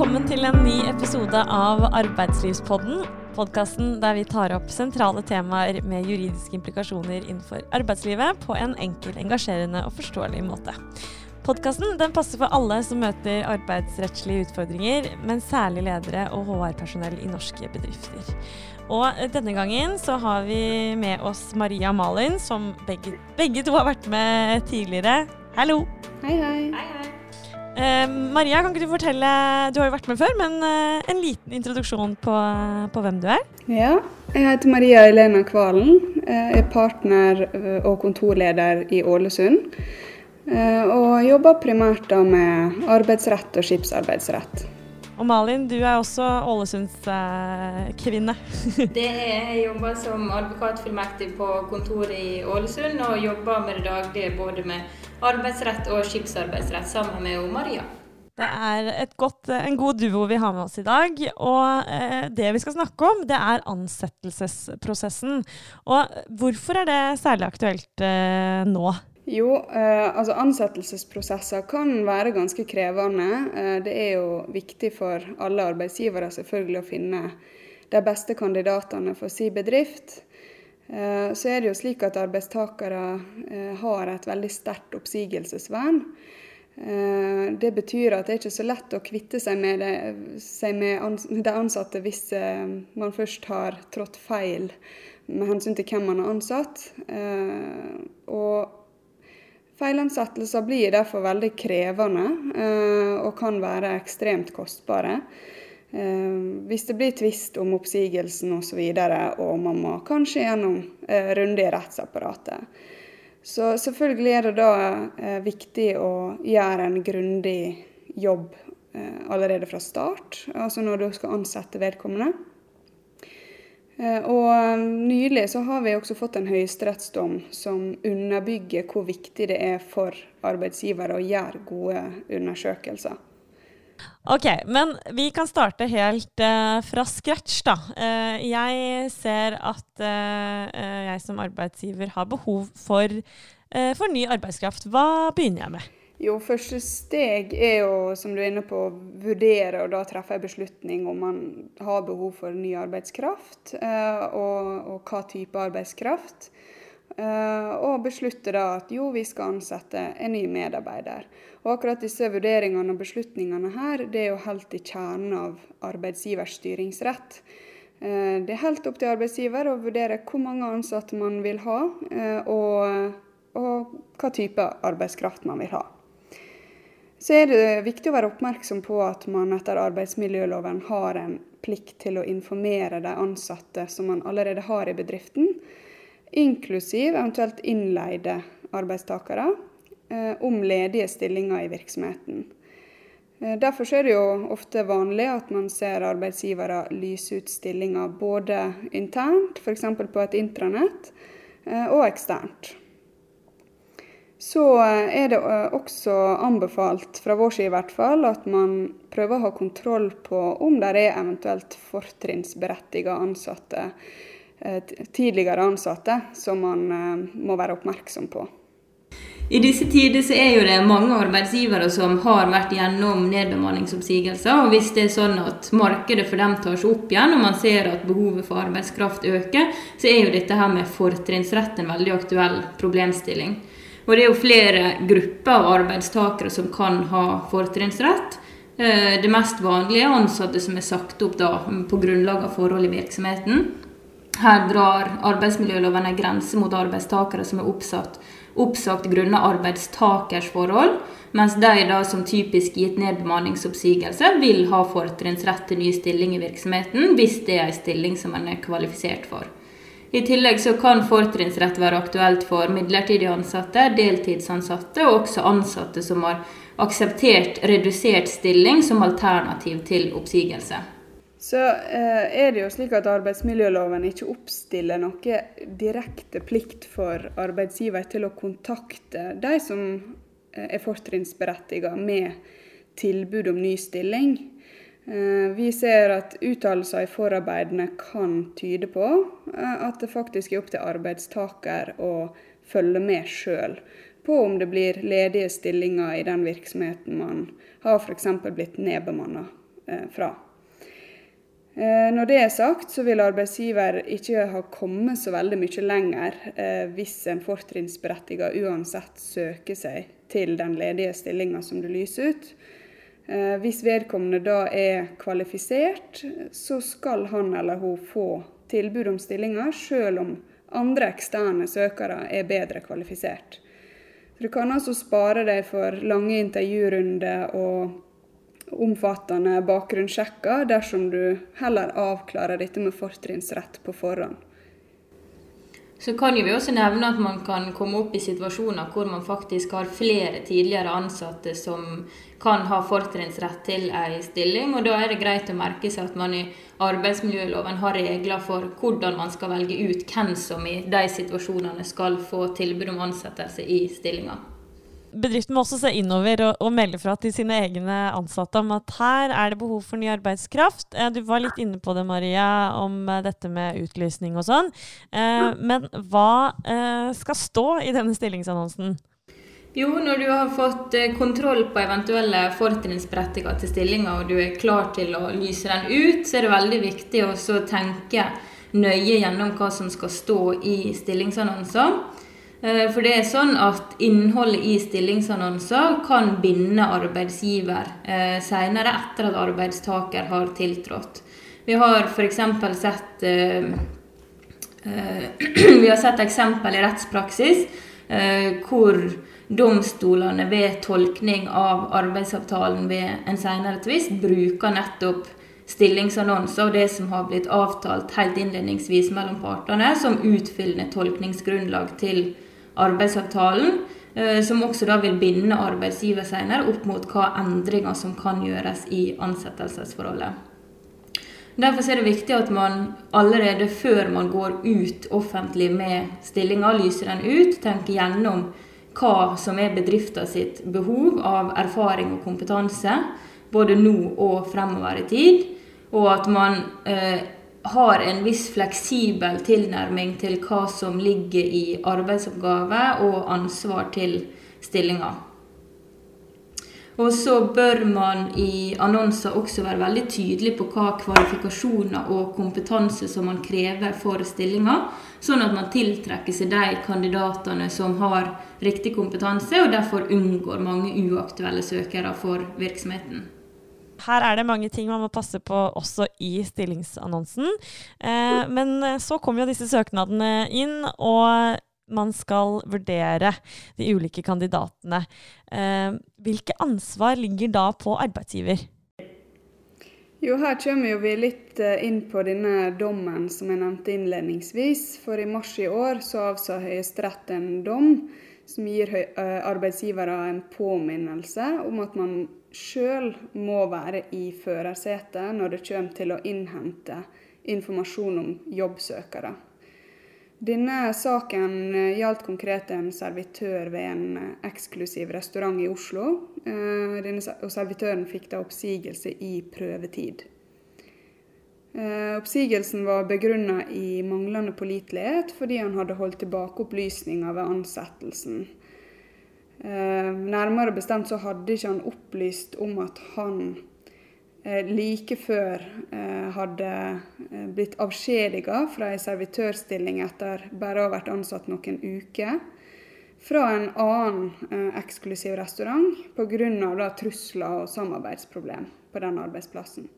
Velkommen til en ny episode av Arbeidslivspodden. Podkasten der vi tar opp sentrale temaer med juridiske implikasjoner innenfor arbeidslivet på en enkel, engasjerende og forståelig måte. Podkasten passer for alle som møter arbeidsrettslige utfordringer, men særlig ledere og HR-personell i norske bedrifter. Og denne gangen så har vi med oss Maria Malin, som begge, begge to har vært med tidligere. Hallo! Hei, hei. hei, hei. Eh, Maria, kan ikke du fortelle, du har jo vært med før, men eh, en liten introduksjon på, på, hvem du er? Ja, jeg heter Maria Elena Kvalen. Jeg er partner eh, og kontorleder i Ålesund. Eh, og jobber primært da med arbeidsrett og skipsarbeidsrett. Og Malin, du er også Ålesundskvinne. det er jeg jobber som advokatfullmektig på kontoret i Ålesund, og jobber med det daglige både med arbeidsrett og skipsarbeidsrett sammen med Maria. Det er godt, en god duo vi har med oss i dag. Og eh, det vi skal snakke om, det er ansettelsesprosessen. Og hvorfor er det særlig aktuelt eh, nå? Jo, eh, altså ansettelsesprosesser kan være ganske krevende. Eh, det er jo viktig for alle arbeidsgivere selvfølgelig å finne de beste kandidatene for sin bedrift. Eh, så er det jo slik at arbeidstakere eh, har et veldig sterkt oppsigelsesvern. Eh, det betyr at det er ikke så lett å kvitte seg med, det, seg med de ansatte hvis man først har trådt feil med hensyn til hvem man har ansatt. Og feilansettelser blir derfor veldig krevende og kan være ekstremt kostbare. Eh, hvis det blir tvist om oppsigelsen osv., og, så videre, og man må kanskje gjennom eh, runde i rettsapparatet. Så selvfølgelig er det da eh, viktig å gjøre en grundig jobb allerede fra start, altså når du skal ansette vedkommende. Og Nylig så har vi også fått en høyesterettsdom som underbygger hvor viktig det er for arbeidsgivere å gjøre gode undersøkelser. Ok, men vi kan starte helt uh, fra scratch, da. Uh, jeg ser at uh, jeg som arbeidsgiver har behov for, for ny arbeidskraft. Hva begynner jeg med? Jo, første steg er jo, som du er inne på, å vurdere og da treffe en beslutning om man har behov for ny arbeidskraft, og, og hva type arbeidskraft. Og beslutte da at jo, vi skal ansette en ny medarbeider. Og akkurat disse vurderingene og beslutningene her, det er jo helt i kjernen av arbeidsgivers styringsrett. Eh, det er helt opp til arbeidsgiver å vurdere hvor mange ansatte man vil ha, eh, og, og hva type arbeidskraft man vil ha. Så er det viktig å være oppmerksom på at man etter arbeidsmiljøloven har en plikt til å informere de ansatte som man allerede har i bedriften, inklusiv eventuelt innleide arbeidstakere, Eh, om ledige stillinger i virksomheten. Eh, derfor er det jo ofte vanlig at man ser arbeidsgivere lyse ut stillinger både internt, f.eks. på et intranett, eh, og eksternt. Så er det også anbefalt, fra vår side i hvert fall, at man prøver å ha kontroll på om det er eventuelt fortrinnsberettiga ansatte, tidligere ansatte, som man må være oppmerksom på. I disse tider så er jo det mange arbeidsgivere som har vært gjennom nedbemanningsoppsigelser. og Hvis det er sånn at markedet for dem tar seg opp igjen, og man ser at behovet for arbeidskraft øker, så er jo dette her med fortrinnsrett en veldig aktuell problemstilling. Og det er jo flere grupper av arbeidstakere som kan ha fortrinnsrett. Eh, det mest vanlige er ansatte som er sagt opp da på grunnlag av forhold i virksomheten. Her drar arbeidsmiljøloven en grense mot arbeidstakere som er oppsatt oppsagt grunnet arbeidstakers forhold, mens de da som typisk gitt nedbemanningsoppsigelse vil ha fortrinnsrett til ny stilling i virksomheten hvis det er en stilling som man er kvalifisert for. I tillegg så kan fortrinnsrett være aktuelt for midlertidig ansatte, deltidsansatte og også ansatte som har akseptert redusert stilling som alternativ til oppsigelse. Så eh, er det jo slik at arbeidsmiljøloven ikke oppstiller noe direkte plikt for arbeidsgiver til å kontakte de som eh, er fortrinnsberettiget med tilbud om ny stilling. Eh, vi ser at uttalelser i forarbeidene kan tyde på eh, at det faktisk er opp til arbeidstaker å følge med sjøl på om det blir ledige stillinger i den virksomheten man har f.eks. blitt nedbemanna fra. Når det er sagt, så vil arbeidsgiver ikke ha kommet så veldig mye lenger hvis en fortrinnsberettiget uansett søker seg til den ledige stillinga som du lyser ut. Hvis vedkommende da er kvalifisert, så skal han eller hun få tilbud om stillinger, selv om andre eksterne søkere er bedre kvalifisert. Så du kan altså spare deg for lange intervjurunder og omfattende bakgrunnssjekker dersom du heller avklarer dette med fortrinnsrett på forhånd. Så kan vi også nevne at man kan komme opp i situasjoner hvor man faktisk har flere tidligere ansatte som kan ha fortrinnsrett til ei stilling. og Da er det greit å merke seg at man i arbeidsmiljøloven har regler for hvordan man skal velge ut hvem som i de situasjonene skal få tilbud om ansettelse i stillinga. Bedriften må også se innover og, og, melde fra til sine egne ansatte om at her er det behov for ny arbeidskraft. Eh, du var litt inne på det, Maria, om eh, dette med utlysning og sånn. Eh, men hva skal stå i denne stillingsannonsen? Jo, når du har fått kontroll på eventuelle fortrinnsberettigede stillinger, og du er klar til å lyse den ut, så er det veldig viktig å tenke nøye gjennom hva som skal stå i stillingsannonser. Eh, for det er sånn at innholdet i stillingsannonser kan binde arbeidsgiver eh, senere etter at arbeidstaker har tiltrådt. Vi har f.eks. sett eh, vi har sett eksempel i rettspraksis hvor domstolene ved tolkning av arbeidsavtalen ved en senere tvist bruker nettopp stillingsannonser og det som har blitt avtalt helt innledningsvis mellom partene, som utfyllende tolkningsgrunnlag til arbeidsavtalen, eh, som også da vil binde arbeidsgiver senere opp mot hva endringer som kan gjøres i ansettelsesforholdet. Derfor er det viktig at man allerede før man går ut offentlig med stillinga, lyser den ut, tenker gjennom hva som er bedriften sitt behov av erfaring og kompetanse, både nå og fremover i tid. Og at man eh, har en viss fleksibel tilnærming til hva som ligger i arbeidsoppgave og ansvar til stillinga. Og så bør man i annonser også være veldig tydelig på hva kvalifikasjoner og kompetanse som man krever for stillinga, sånn at man tiltrekker seg de kandidatene som har riktig kompetanse, og derfor unngår mange uaktuelle søkere for virksomheten. Her er det mange ting man må passe på også i stillingsannonsen. Eh, men eh, så kommer jo disse søknadene inn, og man skal vurdere de ulike kandidatene. Eh, hvilke ansvar ligger da på arbeidsgiver? Jo, Her kommer vi litt eh, inn på denne dommen som jeg nevnte innledningsvis. For i mars i år så avsa Høyesterett en dom som gir eh, arbeidsgivere en påminnelse om at man sjøl må være i førersetet når det kommer til å innhente informasjon om jobbsøkere. Denne saken eh, gjaldt konkret en servitør ved en eh, eksklusiv restaurant i Oslo. Og servitøren fikk da oppsigelse i prøvetid. Oppsigelsen var begrunna i manglende pålitelighet fordi han hadde holdt tilbake opplysninger ved ansettelsen. Eh, nærmere bestemt så hadde ikke han opplyst om at han eh, like før eh, hadde blitt avskjediga fra ei servitørstilling etter bare å ha vært ansatt noen uker fra en annen eksklusiv restaurant pga. trusler og samarbeidsproblem på den arbeidsplassen.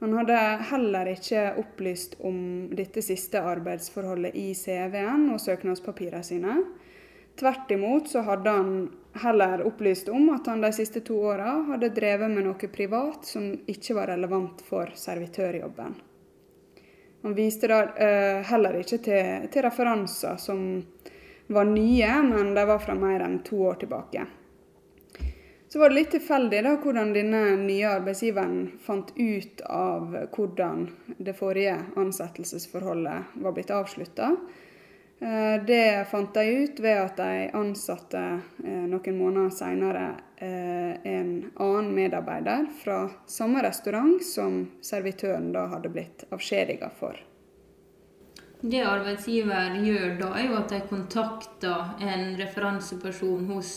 Han hadde heller ikke opplyst om dette siste arbeidsforholdet i CV-en og søknadspapirene sine. Tvert imot så hadde han heller opplyst om at han de siste to åra hadde drevet med noe privat som ikke var relevant for servitørjobben. Han viste da uh, heller ikke til, til, referanser som var nye, men de var fra mer enn to år tilbake. Så var det litt tilfeldig da, hvordan denne nye arbeidsgiveren fant ut av hvordan det forrige ansettelsesforholdet var blitt avslutta. Eh, det fant de ut ved at de ansatte eh, noen måneder senere eh, en annen medarbeider fra samme restaurant som servitøren da hadde blitt avskjediga for. Det arbeidsgiver gjør da, er jo at de kontakter en referanseperson hos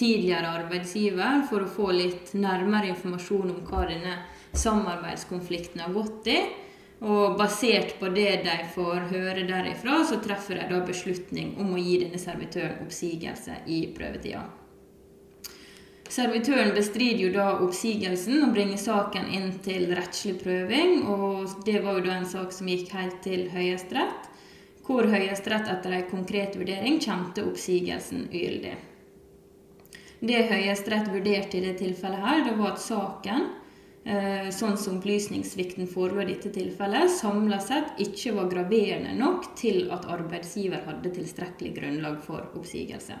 tidligere arbeidsgiver for å få litt nærmere informasjon om hva denne samarbeidskonflikten har gått i. Og basert på det de får høre derifra, så treffer de da beslutning om å gi denne servitøren oppsigelse i prøvetida. Servitøren bestrider jo da oppsigelsen og bringer saken inn til rettslig prøving. og Det var jo da en sak som gikk helt til Høyesterett, hvor Høyesterett etter en konkret vurdering kjente oppsigelsen ugyldig. Det Høyesterett vurderte i det tilfellet her, det var at saken sånn som opplysningssvikten forelå i dette tilfellet, samla sett ikke var graverende nok til at arbeidsgiver hadde tilstrekkelig grunnlag for oppsigelse.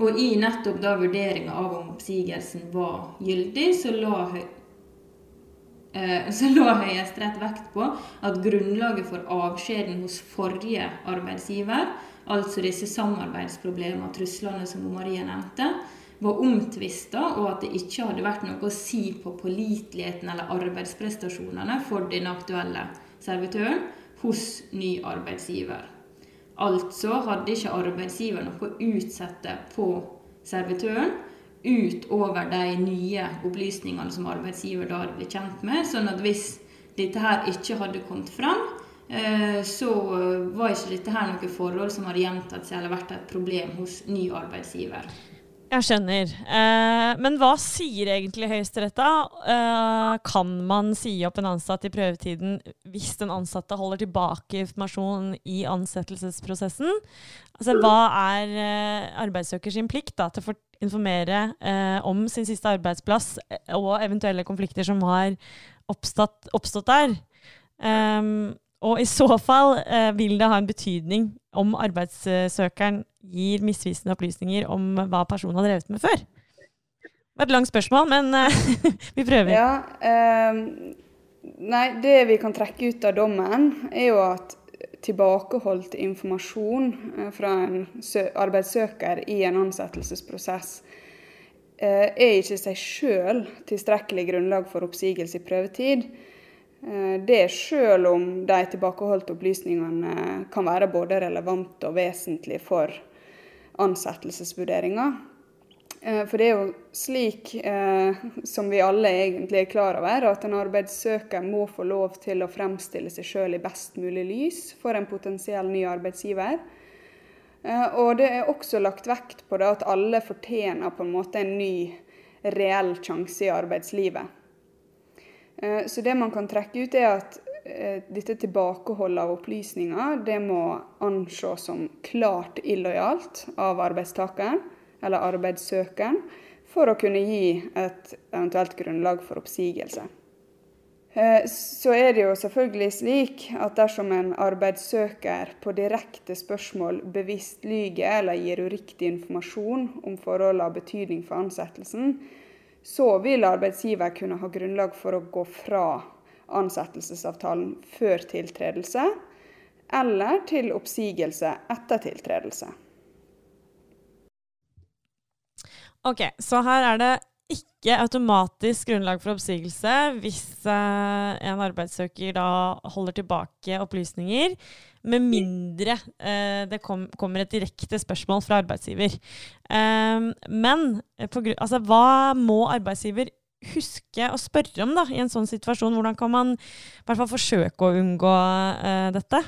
Og i nettopp da vurderinga av om oppsigelsen var gyldig, så la, eh, så Høyesterett vekt på at grunnlaget for avskjeden hos forrige arbeidsgiver, altså disse samarbeidsproblemene og truslene som Maria nevnte, var omtvista, og at det ikke hadde vært noe å si på påliteligheten eller arbeidsprestasjonene for den aktuelle servitøren hos ny arbeidsgiver. Altså hadde ikke arbeidsgiver noe å utsette på servitøren utover de nye opplysningene som arbeidsgiver da hadde blitt kjent med. sånn at hvis dette her ikke hadde kommet frem, eh, så var ikke dette her noe forhold som hadde gjentatt seg eller vært et problem hos ny arbeidsgiver. Jeg skjønner. Eh, men hva sier egentlig Høyesterett da? Eh, kan man si opp en ansatt i prøvetiden hvis den ansatte holder tilbake informasjon i ansettelsesprosessen? Altså, hva er eh, arbeidssøker sin plikt da, til å informere eh, om sin siste arbeidsplass eh, og eventuelle konflikter som har oppstått, oppstått der? Um, og i så fall eh, vil det ha en betydning om arbeidssøkeren gir misvisende opplysninger om hva personen har drevet med før? Det var et langt spørsmål, men uh, vi prøver. Ja, eh, nei, det vi kan trekke ut av dommen, er jo at tilbakeholdt informasjon eh, fra en arbeidssøker i en ansettelsesprosess eh, er ikke seg sjøl tilstrekkelig grunnlag for oppsigelse i prøvetid. Eh, det selv om de tilbakeholdte opplysningene kan være både relevante og vesentlige for ansettelsesvurderinger. Eh, for det er jo slik, eh, som vi alle egentlig er klar over, at en arbeidssøker må få lov til å fremstille seg sjøl i best mulig lys for en potensiell ny arbeidsgiver. Og det er også lagt vekt på det at alle fortjener på en måte en ny reell sjanse i arbeidslivet. Eh, så det man kan trekke ut, er at eh, dette tilbakeholdet av opplysninger det må anses som klart illojalt av arbeidstakeren eller arbeidssøkeren for å kunne gi et eventuelt grunnlag for oppsigelse. Eh, så er det jo selvfølgelig slik at dersom en arbeidssøker på direkte spørsmål bevisst lyger eller gir uriktig informasjon om forhold av betydning for ansettelsen, så vil arbeidsgiver kunne ha grunnlag for å gå fra ansettelsesavtalen før tiltredelse, eller til oppsigelse etter tiltredelse. Ok, så her er det ikke automatisk grunnlag for oppsigelse hvis eh, en arbeidssøker da holder tilbake opplysninger med mindre eh, det kom, kommer et direkte spørsmål fra arbeidsgiver. Um, men altså, hva må arbeidsgiver huske å spørre om da, i en sånn situasjon? Hvordan kan man i hvert fall forsøke å unngå uh, dette?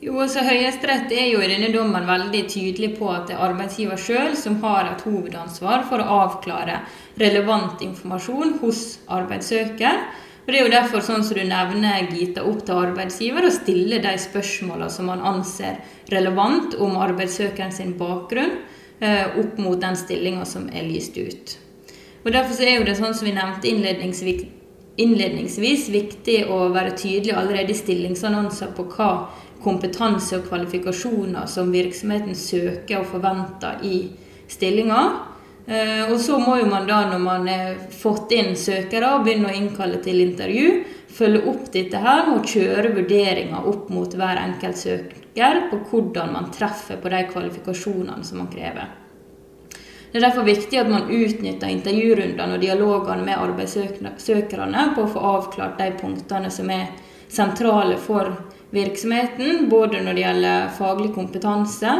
Jo, så Høyesterett er jo i denne dommen veldig tydelig på at det er arbeidsgiver sjøl som har et hovedansvar for å avklare relevant informasjon hos arbeidssøker. Og Det er jo derfor sånn som du nevner, Gita, opp til arbeidsgiver å stille de spørsmålene som man anser relevant om arbeidssøkeren sin bakgrunn, eh, opp mot den stillinga som er lyst ut. Og Derfor er jo det sånn som vi nevnte innledningsvis, innledningsvis viktig å være tydelig allerede i stillingsannonser på hva kompetanse og kvalifikasjoner som virksomheten søker og forventer i stillinga. Eh, og så må jo man da, når man har fått inn søkere og begynner å innkalle til intervju, følge opp dette her å kjøre vurderinger opp mot hver enkelt søker på hvordan man treffer på de kvalifikasjonene som man krever. Det er derfor viktig at man utnytter intervjurundene og dialogene med arbeidssøkerne på å få avklart de punktene som er sentrale for virksomheten, både når det gjelder faglig kompetanse,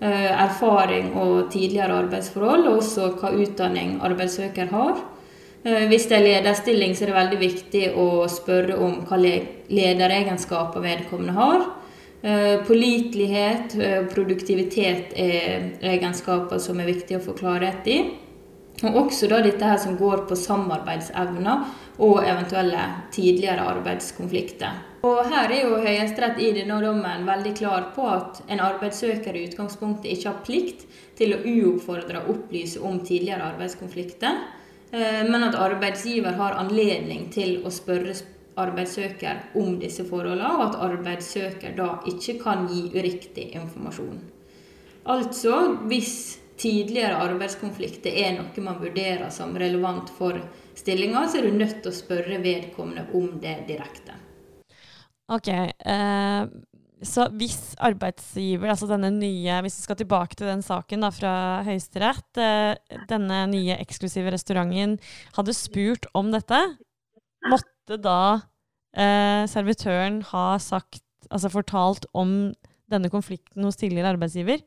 erfaring og tidligere arbeidsforhold, og også hva utdanning arbeidssøker har. Hvis det er lederstilling, så er det veldig viktig å spørre om hva lederegenskaper vedkommende har. Pålitelighet, produktivitet er egenskaper som er viktig å få klarhet i. Og også da dette her som går på samarbeidsevner og eventuelle tidligere arbeidskonflikter. Og Her er jo Høyesterett i denne dommen veldig klar på at en arbeidssøker i utgangspunktet ikke har plikt til å uoppfordre opplyse om tidligere arbeidskonflikter, eh, men at arbeidsgiver har anledning til å spørre arbeidssøker om disse forholdene, og at arbeidssøker da ikke kan gi uriktig informasjon. Altså, hvis tidligere arbeidskonflikter er noe man vurderer som relevant for stillinga, så er du nødt til å spørre vedkommende om det direkte. Ok, eh, Så hvis arbeidsgiver, altså denne nye Hvis vi skal tilbake til den saken da, fra Høyesterett. Eh, denne nye eksklusive restauranten hadde spurt om dette. Måtte da eh, servitøren ha sagt, altså fortalt om denne konflikten hos tidligere arbeidsgiver?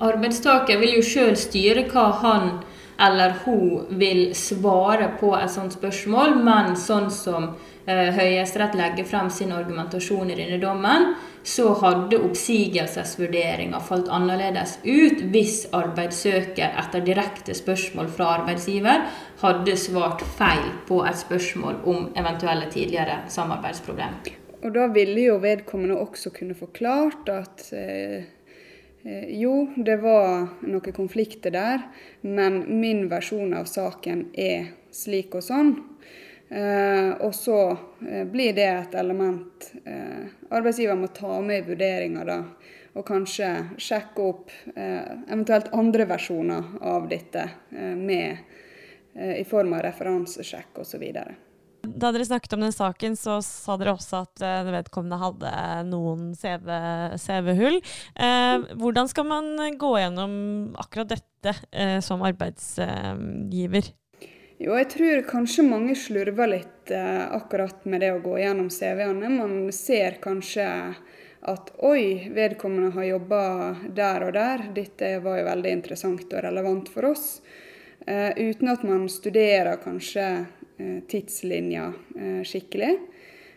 Arbeidstaker vil jo sjøl styre hva han eller hun vil svare på et sånt spørsmål, men sånn som Høyesterett legger frem sin argumentasjon i denne dommen, så hadde oppsigelsesvurderinga falt annerledes ut hvis arbeidssøker etter direkte spørsmål fra arbeidsgiver hadde svart feil på et spørsmål om eventuelle tidligere samarbeidsproblem. Og da ville jo vedkommende også kunne forklart at eh Eh, jo, det var noen konflikter der, men min versjon av saken er slik og sånn. Eh, og så eh, blir det et element eh, arbeidsgiver må ta med i vurderinga. Og kanskje sjekke opp eh, eventuelt andre versjoner av dette eh, med, i form av referansesjekk osv. Da dere snakket om den saken, så sa dere også at vedkommende hadde noen CV-hull. CV hvordan skal man gå gjennom akkurat dette som arbeidsgiver? Jo, jeg tror kanskje mange slurver litt akkurat med det å gå gjennom CV-ene. Man ser kanskje at oi, vedkommende har jobba der og der. Dette var jo veldig interessant og relevant for oss. uten at man studerer kanskje Eh, tidslinja eh, skikkelig.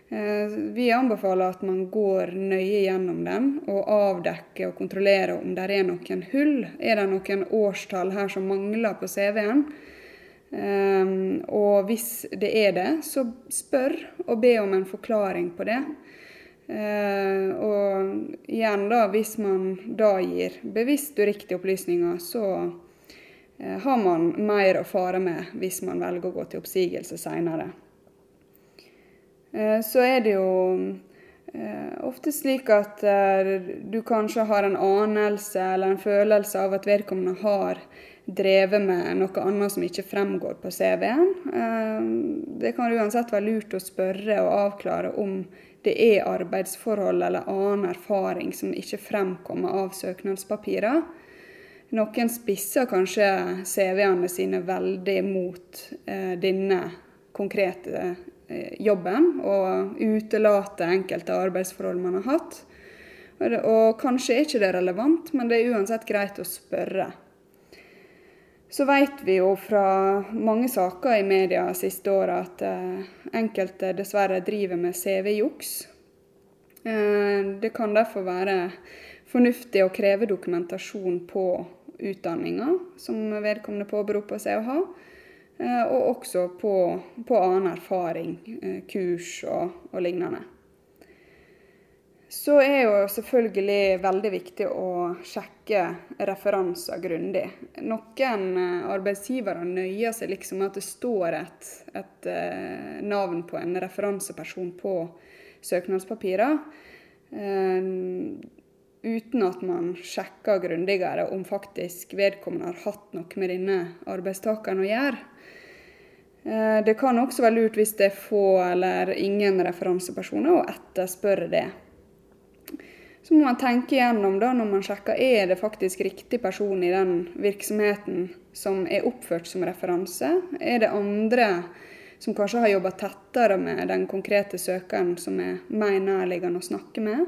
Eh, vi anbefaler at man går nøye gjennom den og avdekker og kontrollerer om det er noen hull. Er det noen årstall her som mangler på CV-en? Og hvis det er det, så spør og be om en forklaring på det. Og igjen da, hvis man da gir bevisst uriktige opplysninger, så Eh, har man mer å fare med hvis man velger å gå til oppsigelse seinere. Eh, så er det jo eh, ofte slik at du kanskje har en anelse eller en følelse av at vedkommende har drevet med noe annet som ikke fremgår på CV-en. Det kan uansett være lurt å spørre og avklare om det er arbeidsforhold eller annen erfaring som ikke fremkommer av søknadspapirer. Noen spisser kanskje CV-ene sine veldig mot eh, denne konkrete eh, jobben, og utelater enkelte arbeidsforhold man har hatt. Og, og kanskje er ikke det relevant, men det er uansett greit å spørre. Så vet vi jo fra mange saker i media siste året at eh, enkelte dessverre driver med CV-juks. Eh, det kan derfor være fornuftig å kreve dokumentasjon på utdanninga som vedkommende påberoper seg å ha. Eh, og også på, på annen erfaring, kurs og, og, lignende. Så er jo selvfølgelig veldig viktig å sjekke referanser grundig. Noen eh, arbeidsgivere nøyer seg liksom med at det står et, et navn på en referanseperson på søknadspapirer uten at man sjekker grundigere om faktisk vedkommende har hatt noe med denne arbeidstakeren å gjøre. Eh, det kan også være lurt hvis det er få eller ingen referansepersoner, å etterspørre det. Så må man tenke igjennom da, når man sjekker er det faktisk riktig person i den virksomheten som er oppført som referanse. Er det andre som kanskje har jobba tettere med den konkrete søkeren som er mer nærliggende å snakke med?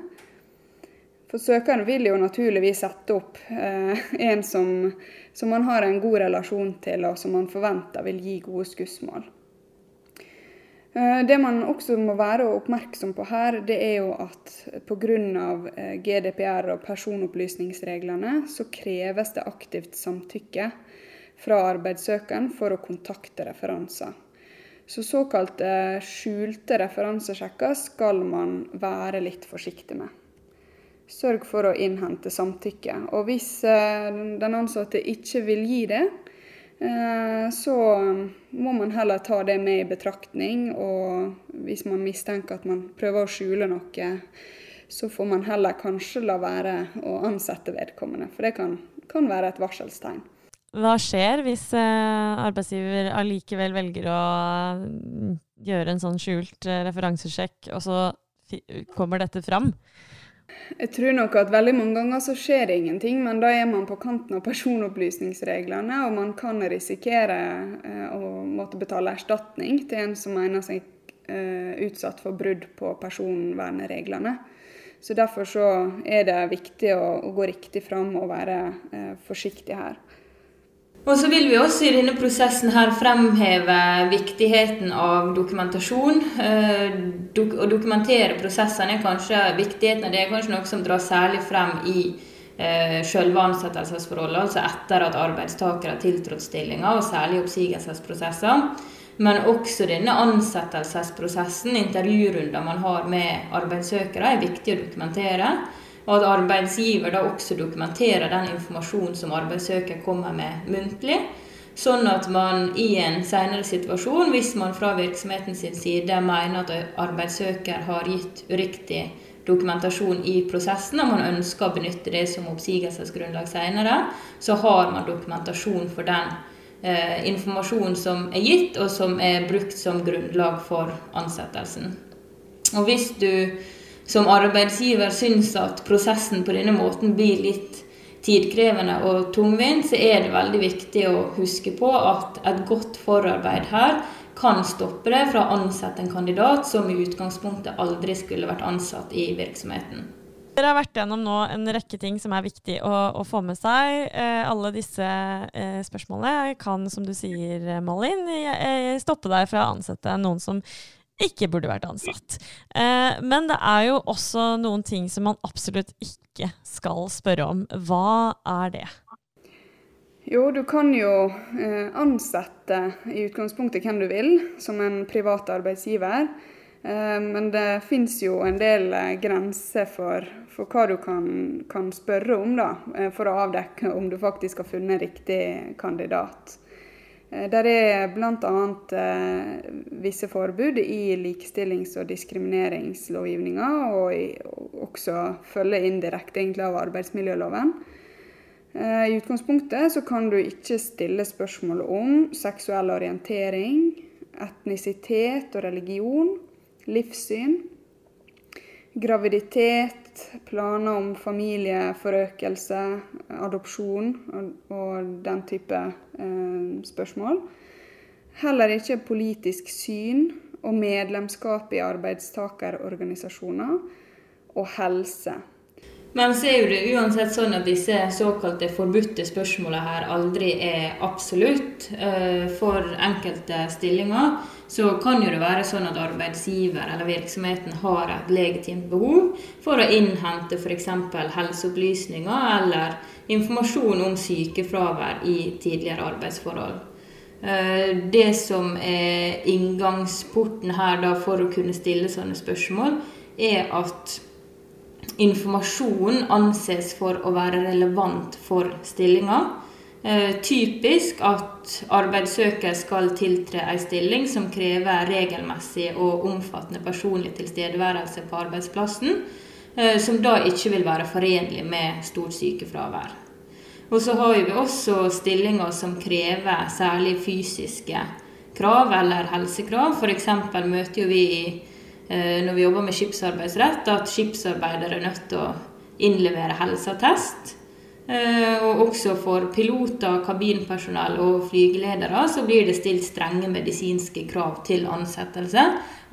For søkeren vil jo naturligvis sette opp eh, en som, som, man har en god relasjon til, og som man forventer vil gi gode skussmål. Eh, det man også må være oppmerksom på her, det er jo at pga. Eh, GDPR og personopplysningsreglene så kreves det aktivt samtykke fra arbeidssøkeren for å kontakte referanser. Så såkalte skjulte referansesjekker skal man være litt forsiktig med. Sørg for å innhente samtykke. Og hvis eh, den ansatte ikke vil gi det, eh, så må man heller ta det med i betraktning. Og hvis man mistenker at man prøver å skjule noe, så får man heller kanskje la være å ansette vedkommende. For det kan, kan være et varselstegn. Hva skjer hvis eh, arbeidsgiver allikevel velger å mm, gjøre en sånn skjult referansesjekk, og så kommer dette fram? Jeg tror nok at veldig mange ganger så skjer det ingenting, men da er man på kanten av personopplysningsreglene, og man kan risikere eh, å måtte betale erstatning til en som mener seg eh, utsatt for brudd på personvernreglene. Så Derfor så er det viktig å, å gå riktig fram og være eh, forsiktig her. Og så vil vi også i denne prosessen her fremheve viktigheten av dokumentasjon. Eh, å dokumentere prosessene er kanskje viktigheten av det er kanskje noe som drar særlig frem i eh, selve ansettelsesforholdet, altså etter at arbeidstaker har tiltrådt stillinga, og særlig oppsigelsesprosesser. Men også denne ansettelsesprosessen, intervjurunder man har med arbeidssøkere, er viktig å dokumentere. Og at arbeidsgiver da også dokumenterer den informasjonen som arbeidssøker kommer med muntlig. Sånn at man i en senere situasjon, hvis man fra virksomheten sin side mener at arbeidssøker har gitt uriktig dokumentasjon i prosessen, og man ønsker å benytte det som oppsigelsesgrunnlag senere, så har man dokumentasjon for den eh, informasjonen som er gitt, og som er brukt som grunnlag for ansettelsen. Og hvis du som arbeidsgiver syns at prosessen på denne måten blir litt tidkrevende og tungvint, så er det veldig viktig å huske på at et godt forarbeid her kan stoppe det fra å ansette en kandidat som i utgangspunktet aldri skulle vært ansatt i virksomheten. Dere har vært gjennom nå en rekke ting som er viktig å, å få med seg. Eh, alle disse eh, spørsmålene kan, som du sier, Malin, stoppe deg fra å ansette noen som ikke burde vært ansatt. Eh, men det er jo også noen ting som man absolutt ikke skal spørre om. Hva er det? Jo, du kan jo eh, ansette i utgangspunktet hvem du vil, som en privat arbeidsgiver. Eh, men det fins jo en del eh, grenser for, for hva du kan, kan, spørre om, da, eh, for å avdekke om du faktisk har funnet riktig kandidat. Eh, der er bl.a. Eh, visse forbud i likestillings- og diskrimineringslovgivninga, og, og også følger indirekte egentlig av arbeidsmiljøloven. Eh, I utgangspunktet så kan du ikke stille spørsmål om seksuell orientering, etnisitet og religion, livssyn, graviditet, planer om familieforøkelse, adopsjon og, og den type eh, spørsmål. Heller ikke politisk syn og medlemskap i arbeidstakerorganisasjoner og helse. Men så er jo det uansett sånn at disse såkalte forbudte spørsmålene her aldri er absolutt. Eh, for enkelte stillinger så kan jo det være sånn at arbeidsgiver eller virksomheten har et legitimt behov for å innhente f.eks. helseopplysninger eller informasjon om sykefravær i tidligere arbeidsforhold. Eh, det som er inngangsporten her for å kunne stille sånne spørsmål, er at informasjon anses for å være relevant for stillinga. Eh, typisk at arbeidssøker skal tiltre en stilling som krever regelmessig og omfattende personlig tilstedeværelse på arbeidsplassen, eh, som da ikke vil være forenlig med stort sykefravær. Og så har vi også stillinger som krever særlig fysiske krav eller helsekrav. F.eks. møter vi i når vi jobber med skipsarbeidsrett, at skipsarbeidere er nødt til å innlevere helseattest. Eh, og også for piloter, kabinpersonell og flygeledere så blir det stilt strenge medisinske krav til ansettelse,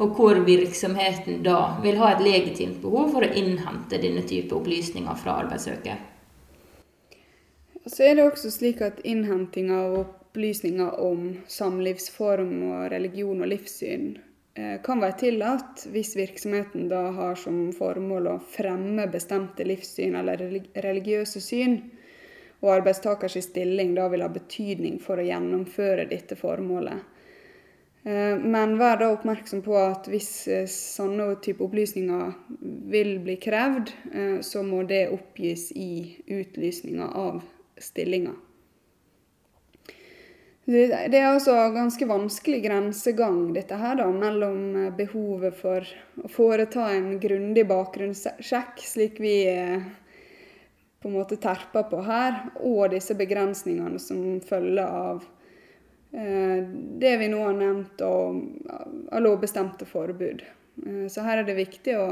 og hvor virksomheten da vil ha et legitimt behov for å innhente denne type opplysninger fra arbeidssøker. Så er det også slik at innhenting av opplysninger om samlivsform og religion og livssyn Eh, kan være tillatt hvis virksomheten da har som formål å fremme bestemte livssyn eller religiøse syn, og arbeidstakers stilling da vil ha betydning for å gjennomføre dette formålet. Eh, men vær da oppmerksom på at hvis eh, sånne type opplysninger vil bli krevd, så må det oppgis i utlysninga av stillinga. Det er altså ganske vanskelig grensegang dette her da, mellom eh, behovet for å foreta en grundig bakgrunnssjekk, slik vi eh, på en måte terper på her, og disse begrensningene som følger av eh, det vi nå har nevnt av lovbestemte forbud. Så her er det viktig å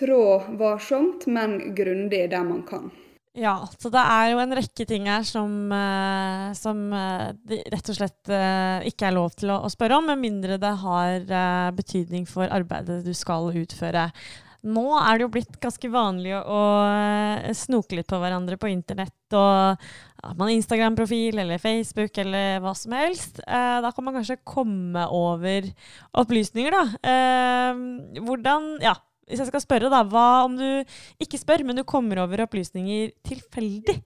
trå varsomt, men grundig der man kan. Ja, så det er jo en rekke ting her som, uh, som det rett og slett uh, ikke er lov til å, å, spørre om, med mindre det har betydning for arbeidet du skal utføre. Nå er det jo blitt ganske vanlig å snoke litt på hverandre på internett. og Har man Instagram-profil eller Facebook eller hva som helst, da kan man kanskje komme over opplysninger, da. hvordan Ja, hvis jeg skal spørre, da, hva om du ikke spør, men du kommer over opplysninger tilfeldig?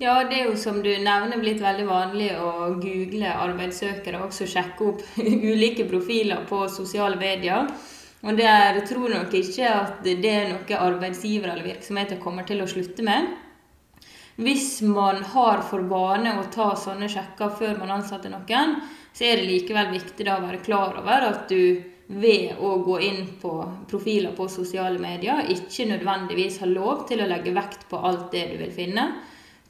Ja, det er jo som du nevner blitt veldig vanlig å google arbeidssøkere og også sjekke opp ulike profiler på sosiale medier. Og der tror nok ikke at det er noe arbeidsgivere eller virksomheter kommer til å slutte med. Hvis man har for vane å ta sånne sjekker før man ansetter noen, så er det likevel viktig da å være klar over at du ved å gå inn på profiler på sosiale medier ikke nødvendigvis har lov til å legge vekt på alt det du vil finne.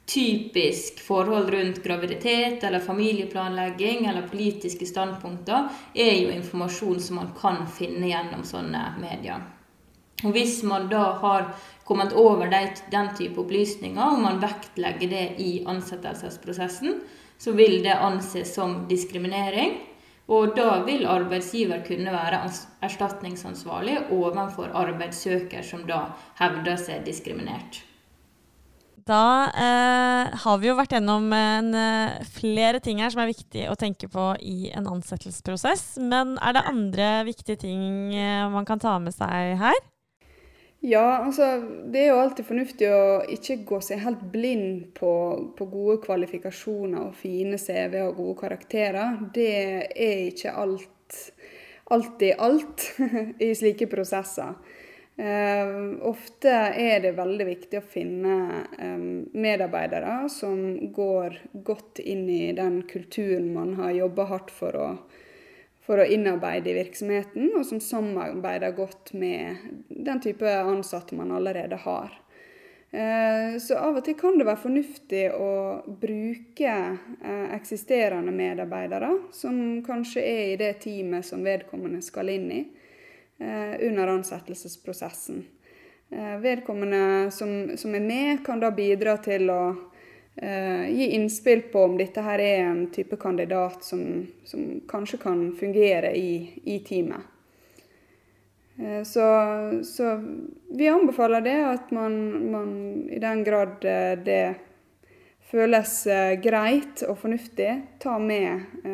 Typisk forhold rundt graviditet eller familieplanlegging eller politiske standpunkter er jo informasjon som man kan finne gjennom sånne medier. Og Hvis man da har kommet over den type opplysninger, og man vektlegger det i ansettelsesprosessen, så vil det anses som diskriminering. Og da vil arbeidsgiver kunne være erstatningsansvarlig overfor arbeidssøker som da hevder seg diskriminert. Da eh, har vi jo vært gjennom en, eh, flere ting her som er viktig å tenke på i en ansettelsesprosess. Men er det andre viktige ting eh, man kan ta med seg her? Ja, altså det er jo alltid fornuftig å ikke gå seg helt blind på, på gode kvalifikasjoner og fine CV og gode karakterer. Det er ikke alt, alltid alt i slike prosesser. Uh, ofte er det veldig viktig å finne um, medarbeidere som går godt inn i den kulturen man har jobba hardt for å for å innarbeide i virksomheten, og som samarbeider godt med den type ansatte man allerede har. Eh, så av og til kan det være fornuftig å bruke eh, eksisterende medarbeidere, som kanskje er i det teamet som vedkommende skal inn i, eh, under ansettelsesprosessen. Vedkommende som, som er med, kan da bidra til å gi innspill på om dette her er en type kandidat som, som kanskje kan fungere i, i teamet. Uh, så, så, vi anbefaler det at man, man i den grad uh, det føles greit og fornuftig, tar med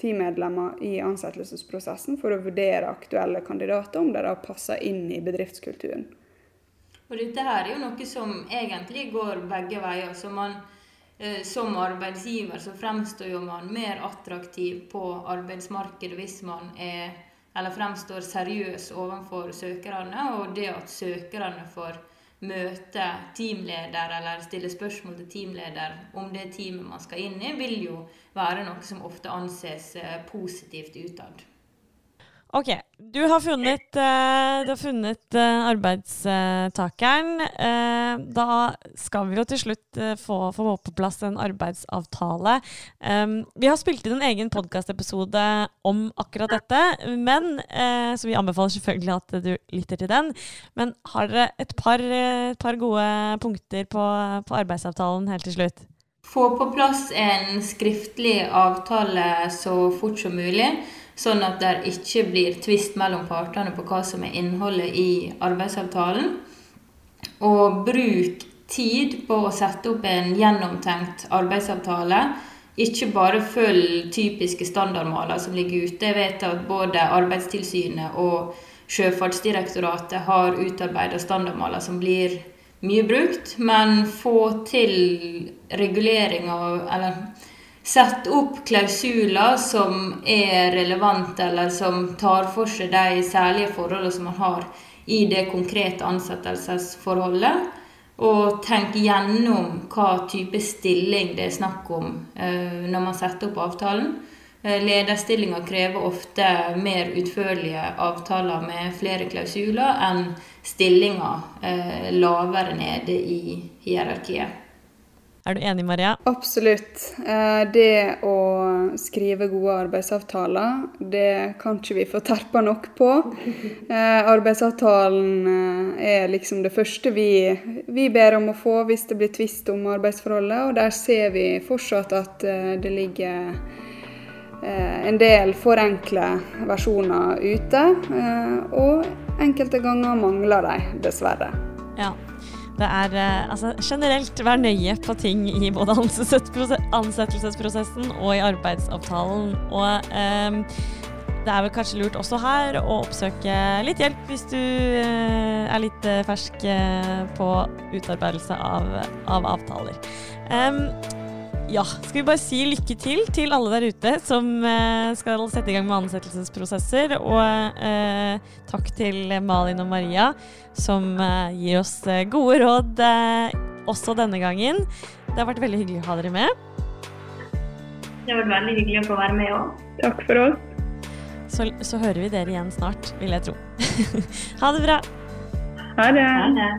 teammedlemmer i ansettelsesprosessen for å vurdere aktuelle kandidater, om de da passer inn i bedriftskulturen. Og dette her er jo noe som egentlig går begge veier. Så man, eh, som arbeidsgiver så fremstår jo man mer attraktiv på arbeidsmarkedet hvis man er, fremstår seriøs overfor søkerne. Og det at søkerne får møte teamleder eller stille spørsmål til teamleder om det teamet man skal inn i, vil jo være noe som ofte anses eh, positivt utad. Ok, du har funnet, uh, du har funnet uh, arbeidstakeren. Uh, da skal vi jo til slutt få, få, på plass en arbeidsavtale. Vi har spilt inn en egen podkastepisode om akkurat dette, men, så vi anbefaler selvfølgelig at du lytter til den. Men har dere et par, et par gode punkter på, på arbeidsavtalen helt til slutt? Få på plass en skriftlig avtale så fort som mulig sånn at det ikke blir tvist mellom partene på hva som er innholdet i arbeidsavtalen. Og bruk tid på å sette opp en gjennomtenkt arbeidsavtale. Ikke bare følg typiske standardmaler som ligger ute. Jeg vet at både Arbeidstilsynet og Sjøfartsdirektoratet har utarbeida standardmaler som blir mye brukt, men få til regulering av Eller sette opp klausuler som er relevante, eller som tar for seg de særlige forholdene som man har i det konkrete ansettelsesforholdet. Og tenke gjennom hva type stilling det er snakk om eh, når man setter opp avtalen. Eh, lederstillinger krever ofte mer utførlige avtaler med flere klausuler enn stillinger eh, lavere nede i hierarkiet. Er du enig, Maria? Absolutt. Eh, det å skrive gode arbeidsavtaler, det kan ikke vi få terpa nok på. Eh, arbeidsavtalen eh, er liksom det første vi, vi ber om å få hvis det blir tvist om arbeidsforholdet, og der ser vi fortsatt at det ligger en del forenkle versjoner ute, og enkelte ganger mangler de, dessverre. Ja. Det er eh, altså, generelt vær nøye på ting i både ansettelsesprosessen og i arbeidsavtalen. Og eh, det er vel kanskje lurt også her å oppsøke litt hjelp hvis du eh, er litt uh, fersk uh, på utarbeidelse av, av avtaler. Um, ja, skal vi bare si lykke til til alle der ute som eh, skal sette i gang med ansettelsesprosesser. Og eh, takk til Malin og Maria som eh, gir oss eh, gode råd eh, også denne gangen. Det har vært veldig hyggelig å ha dere med. Det har vært veldig hyggelig å få være med òg. Takk for oss. Så, så hører vi dere igjen snart, vil jeg tro. ha det bra. Ha det. Ha det.